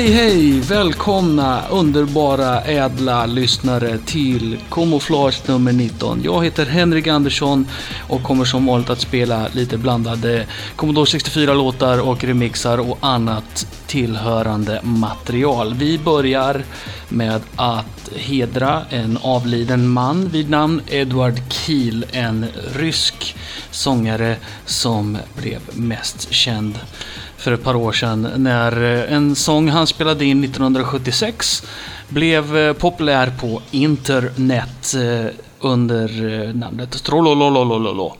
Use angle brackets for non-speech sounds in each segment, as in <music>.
Hej hej! Välkomna underbara ädla lyssnare till Camouflage nummer 19. Jag heter Henrik Andersson och kommer som vanligt att spela lite blandade Commodore 64-låtar och remixar och annat tillhörande material. Vi börjar med att hedra en avliden man vid namn Edward Kiel, en rysk sångare som blev mest känd för ett par år sedan när eh, en sång han spelade in 1976 blev eh, populär på internet eh, under namnet Trollolololololo.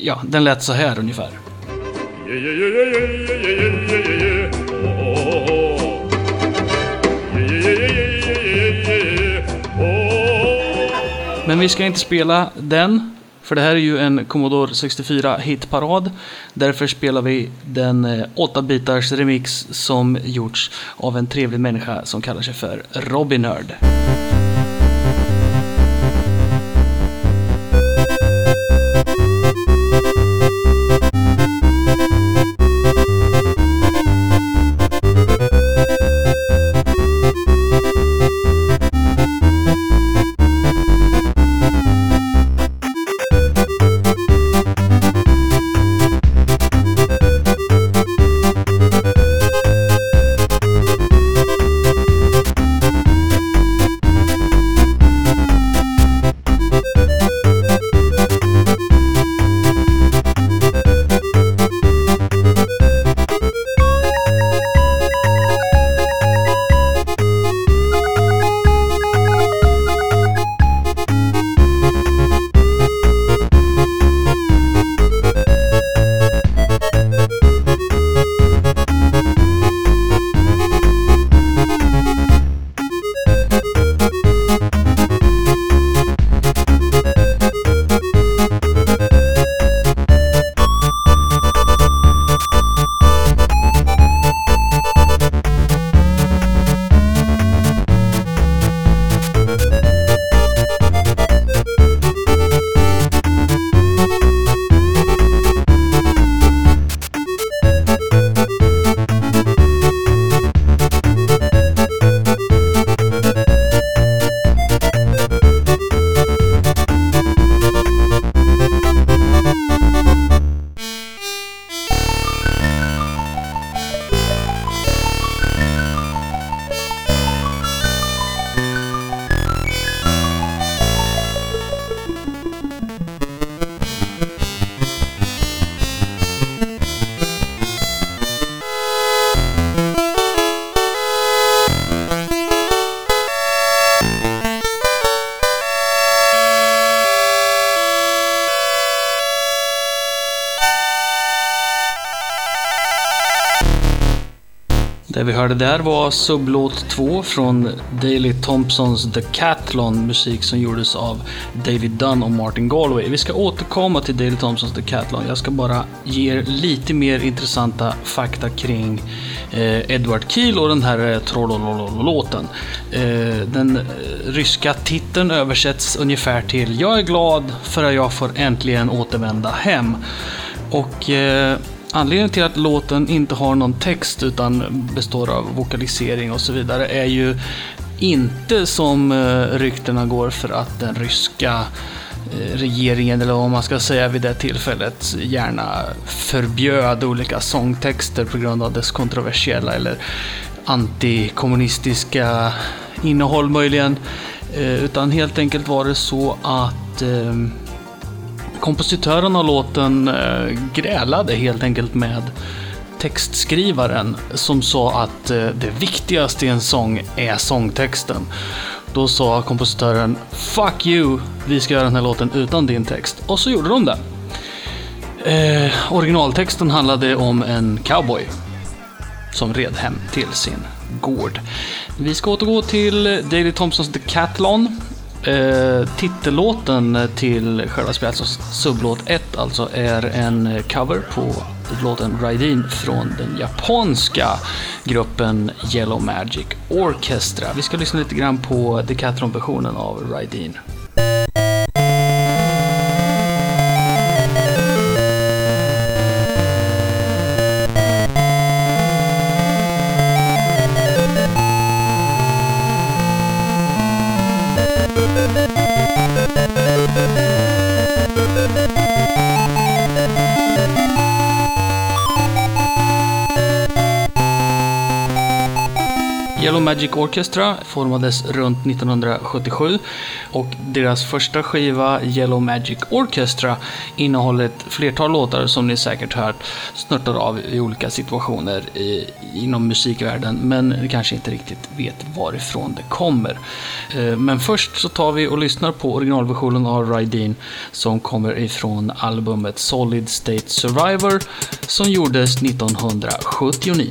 Ja, den lät så här ungefär. Men vi ska inte spela den för det här är ju en Commodore 64 hitparad. Därför spelar vi den eh, 8-bitars remix som gjorts av en trevlig människa som kallar sig för Robin Nerd. Vi hörde där var sublåt 2 från Daley Thompsons The Catlon, musik som gjordes av David Dunn och Martin Galway. Vi ska återkomma till Daley Thompsons The Catlon. Jag ska bara ge er lite mer intressanta fakta kring eh, Edward Keel och den här eh, Trollolololåten. Eh, den eh, ryska titeln översätts ungefär till Jag är glad för att jag får äntligen återvända hem. Och eh, Anledningen till att låten inte har någon text utan består av vokalisering och så vidare är ju inte som eh, ryktena går för att den ryska eh, regeringen, eller vad man ska säga vid det tillfället, gärna förbjöd olika sångtexter på grund av dess kontroversiella eller antikommunistiska innehåll möjligen. Eh, utan helt enkelt var det så att ehm, kompositören av låten eh, grälade helt enkelt med textskrivaren som sa att eh, det viktigaste i en sång är sångtexten. Då sa kompositören “Fuck you, vi ska göra den här låten utan din text” och så gjorde de det. Eh, originaltexten handlade om en cowboy som red hem till sin gård. Vi ska återgå till Daily Thompsons The Catlon Eh, titellåten till själva spelet, alltså sublåt 1 alltså, är en cover på låten Raidin från den japanska gruppen Yellow Magic Orchestra. Vi ska lyssna lite grann på Decathlon-versionen av Raidin. Müzik Yellow Magic Orchestra formades runt 1977 och deras första skiva Yellow Magic Orchestra innehåller ett flertal låtar som ni säkert hört snurtar av i olika situationer i, inom musikvärlden men ni kanske inte riktigt vet varifrån det kommer. Eh, men först så tar vi och lyssnar på originalversionen av Rydeen som kommer ifrån albumet Solid State Survivor som gjordes 1979.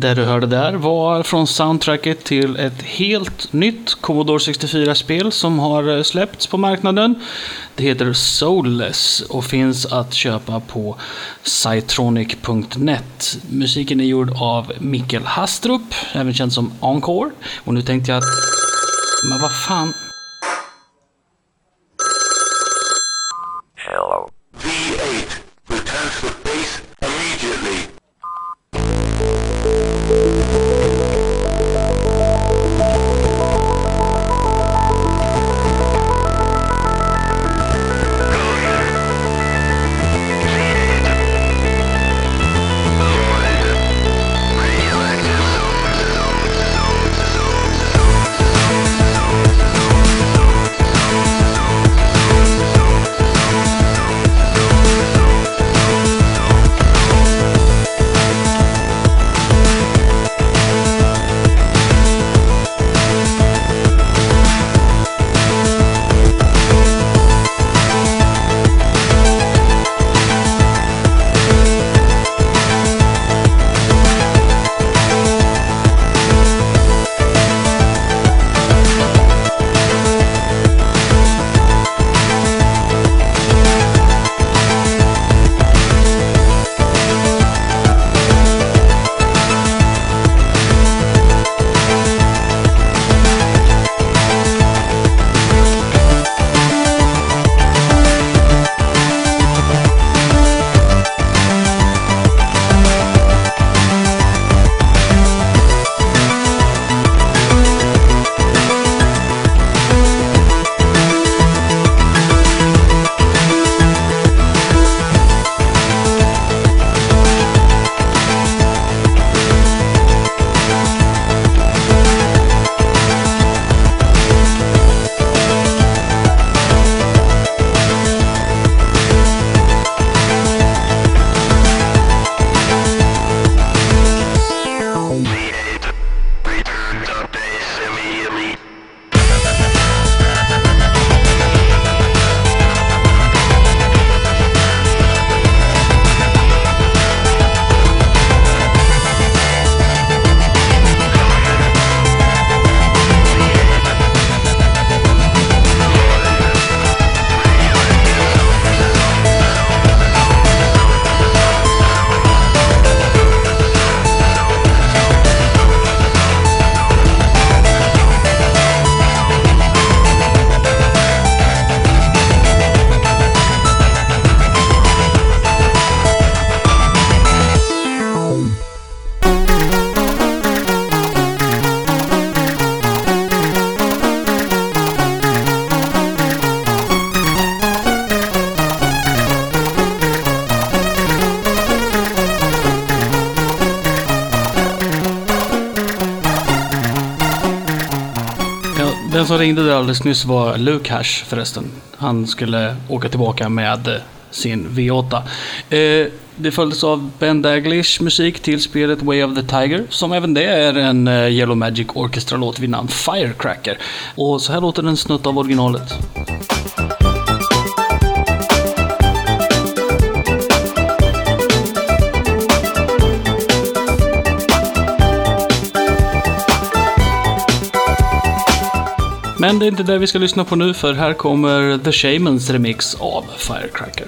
Det du hörde där var från soundtracket till ett helt nytt Commodore 64-spel som har eh, släppts på marknaden. Det heter Soulless och finns att köpa på Cytronic.net. Musiken är gjord av Mikkel Hastrup, även känd som Encore. Och nu tänkte jag att... Men vad fan... som ringde där alldeles nyss var Lukash förresten. Han skulle åka tillbaka med eh, sin V8. Eh, det följdes av Ben Daglish musik till spelet Way of the Tiger, som även det är en eh, Yellow Magic Orchestra-låt vid namn Firecracker. Och så här låter en snutt av originalet. Men det är inte det vi ska lyssna på nu, för här kommer The Shamans remix av Firecracker.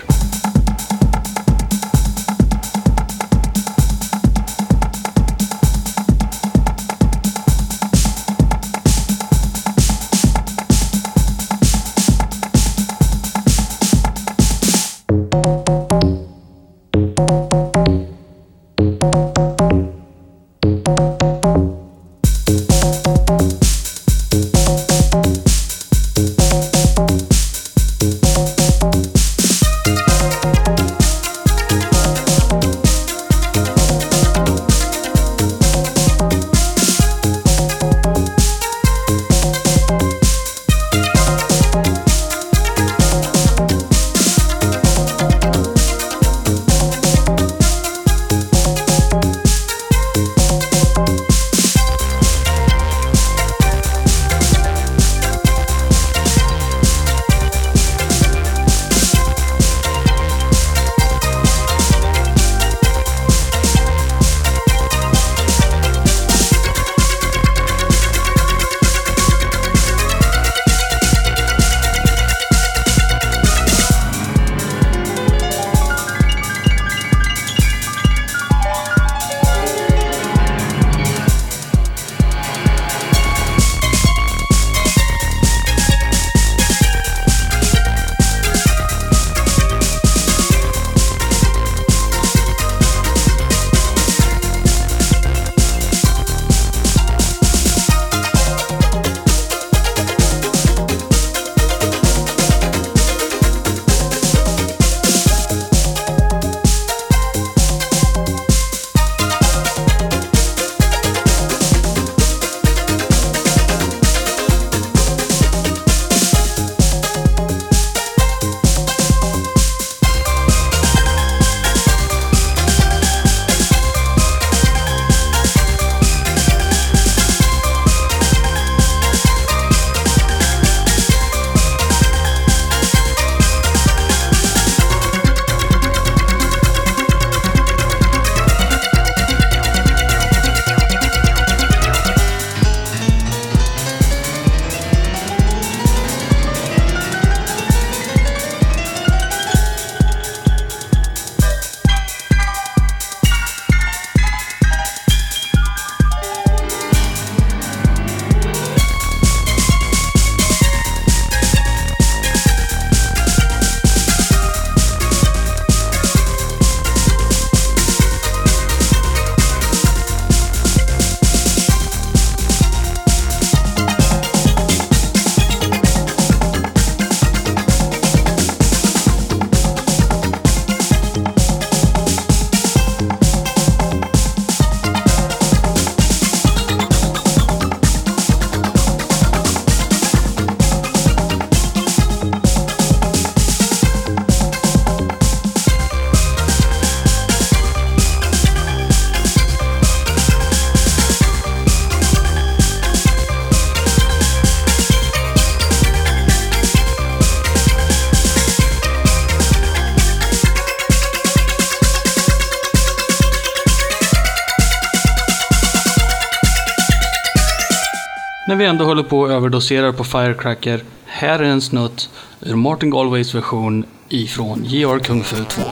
Vi ändå håller på och överdoserar på Firecracker, här är en snutt ur Martin Galways version ifrån JR Kung Fu 2.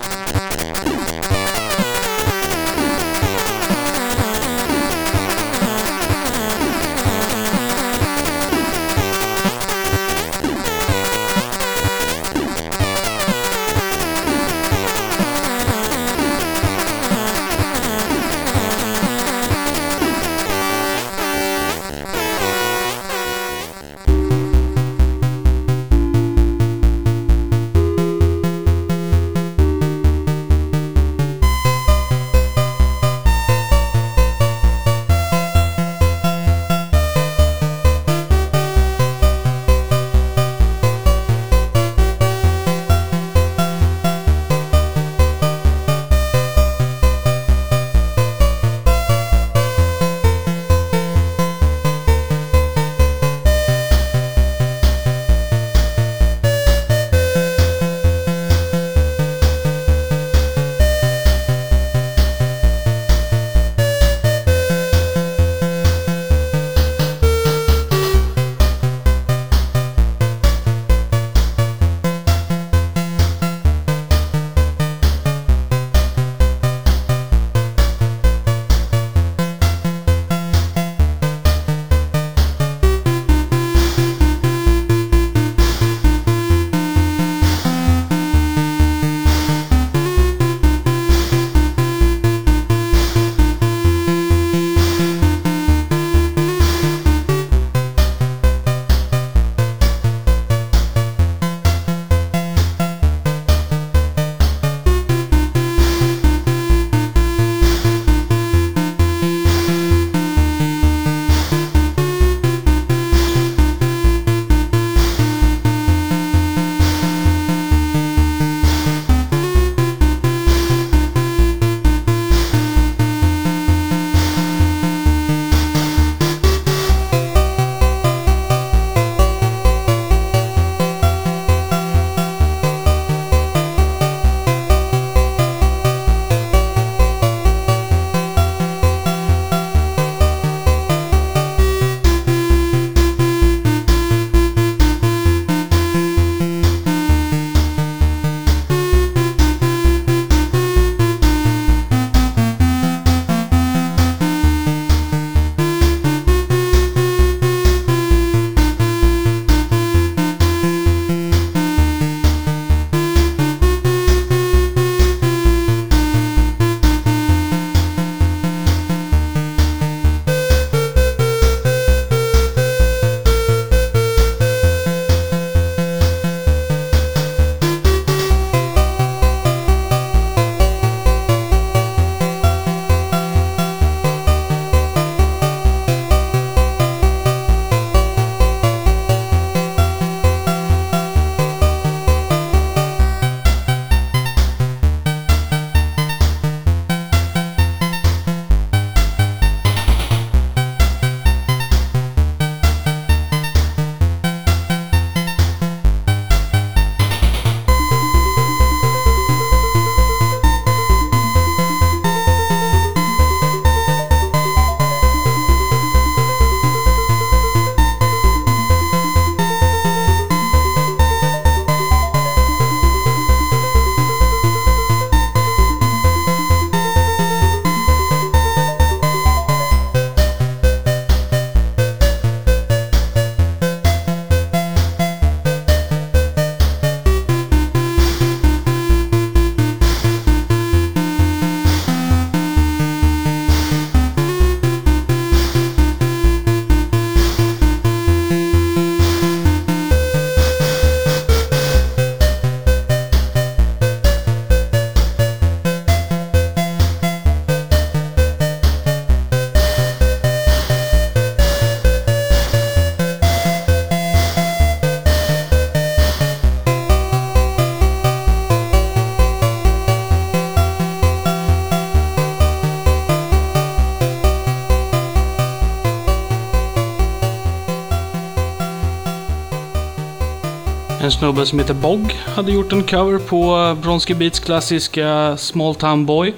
Snubbe som heter Bog hade gjort en cover på Bronski Beats klassiska Small Town Boy.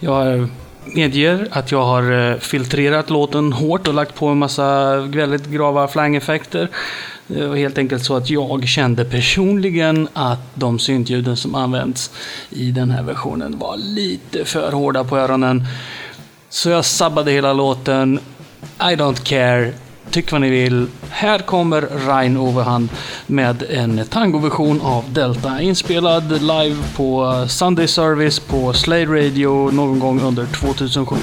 Jag medger att jag har eh, filtrerat låten hårt och lagt på en massa väldigt grava flangeffekter. Det var helt enkelt så att jag kände personligen att de syntljuden som används i den här versionen var lite för hårda på öronen. Så jag sabbade hela låten. I don't care. Tyck vad ni vill. Här kommer Rein Overhand med en tangoversion av Delta inspelad live på Sunday Service på Slade Radio någon gång under 2007.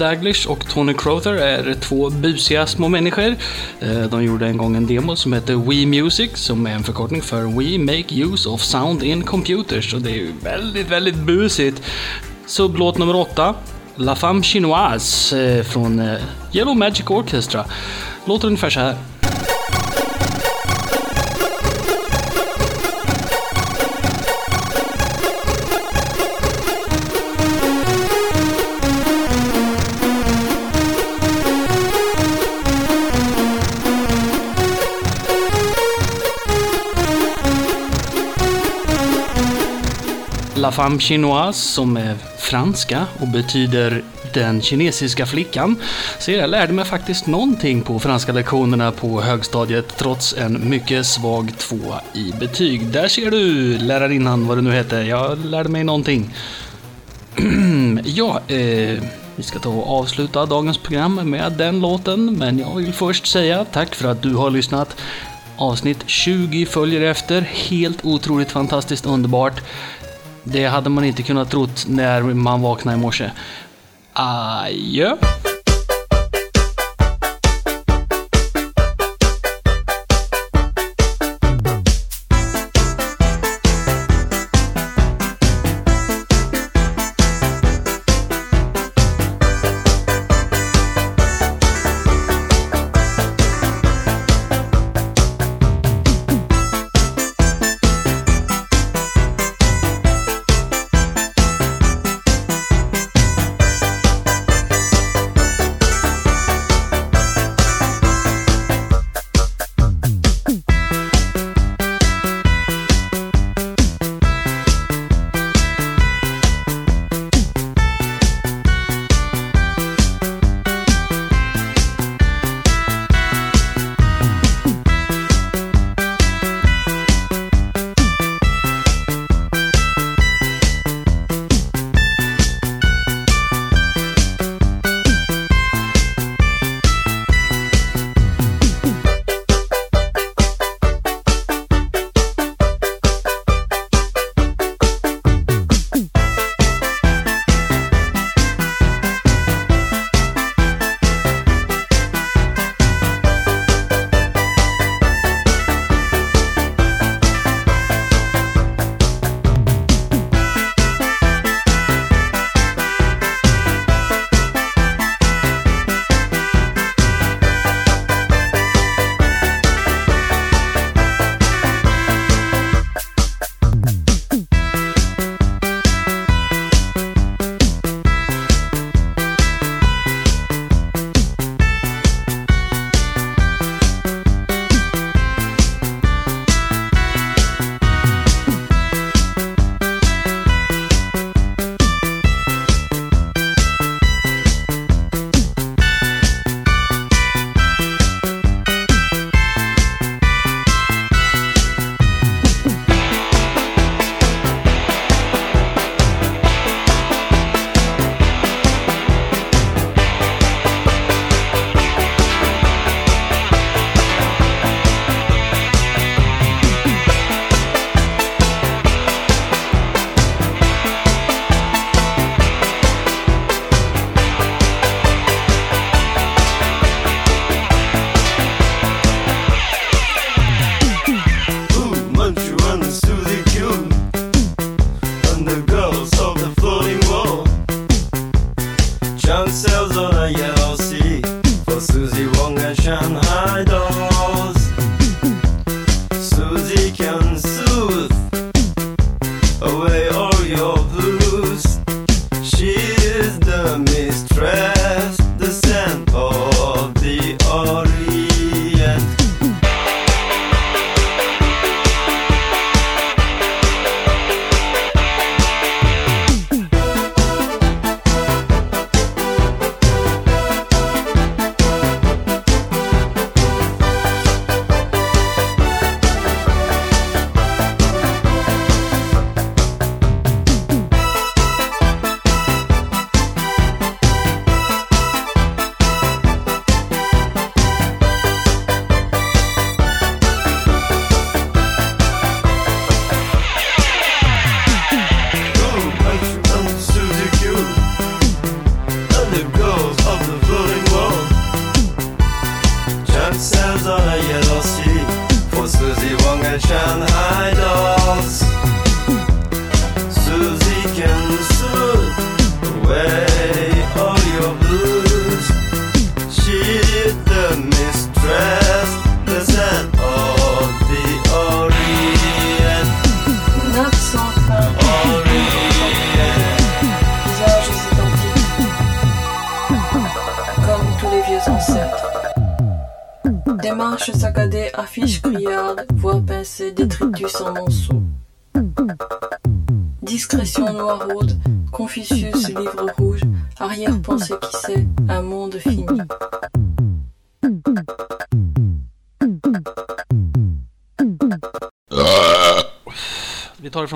Daglish och Tony Crother är två busiga små människor. Eh, de gjorde en gång en demo som heter We Music, som är en förkortning för We Make Use of Sound in Computers. Och det är ju väldigt, väldigt busigt. Sublåt nummer åtta, La Femme Chinoise eh, från eh, Yellow Magic Orchestra. Låter ungefär så här. La Femme Chinoise som är franska och betyder den kinesiska flickan. Så jag lärde mig faktiskt någonting på franska lektionerna på högstadiet trots en mycket svag tvåa i betyg. Där ser du lärarinnan, vad det nu heter. Jag lärde mig någonting. <clears throat> ja, eh, vi ska ta och avsluta dagens program med den låten, men jag vill först säga tack för att du har lyssnat. Avsnitt 20 följer efter. Helt otroligt fantastiskt underbart. Det hade man inte kunnat trott när man vaknade i morse. Adjö!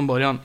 Från början.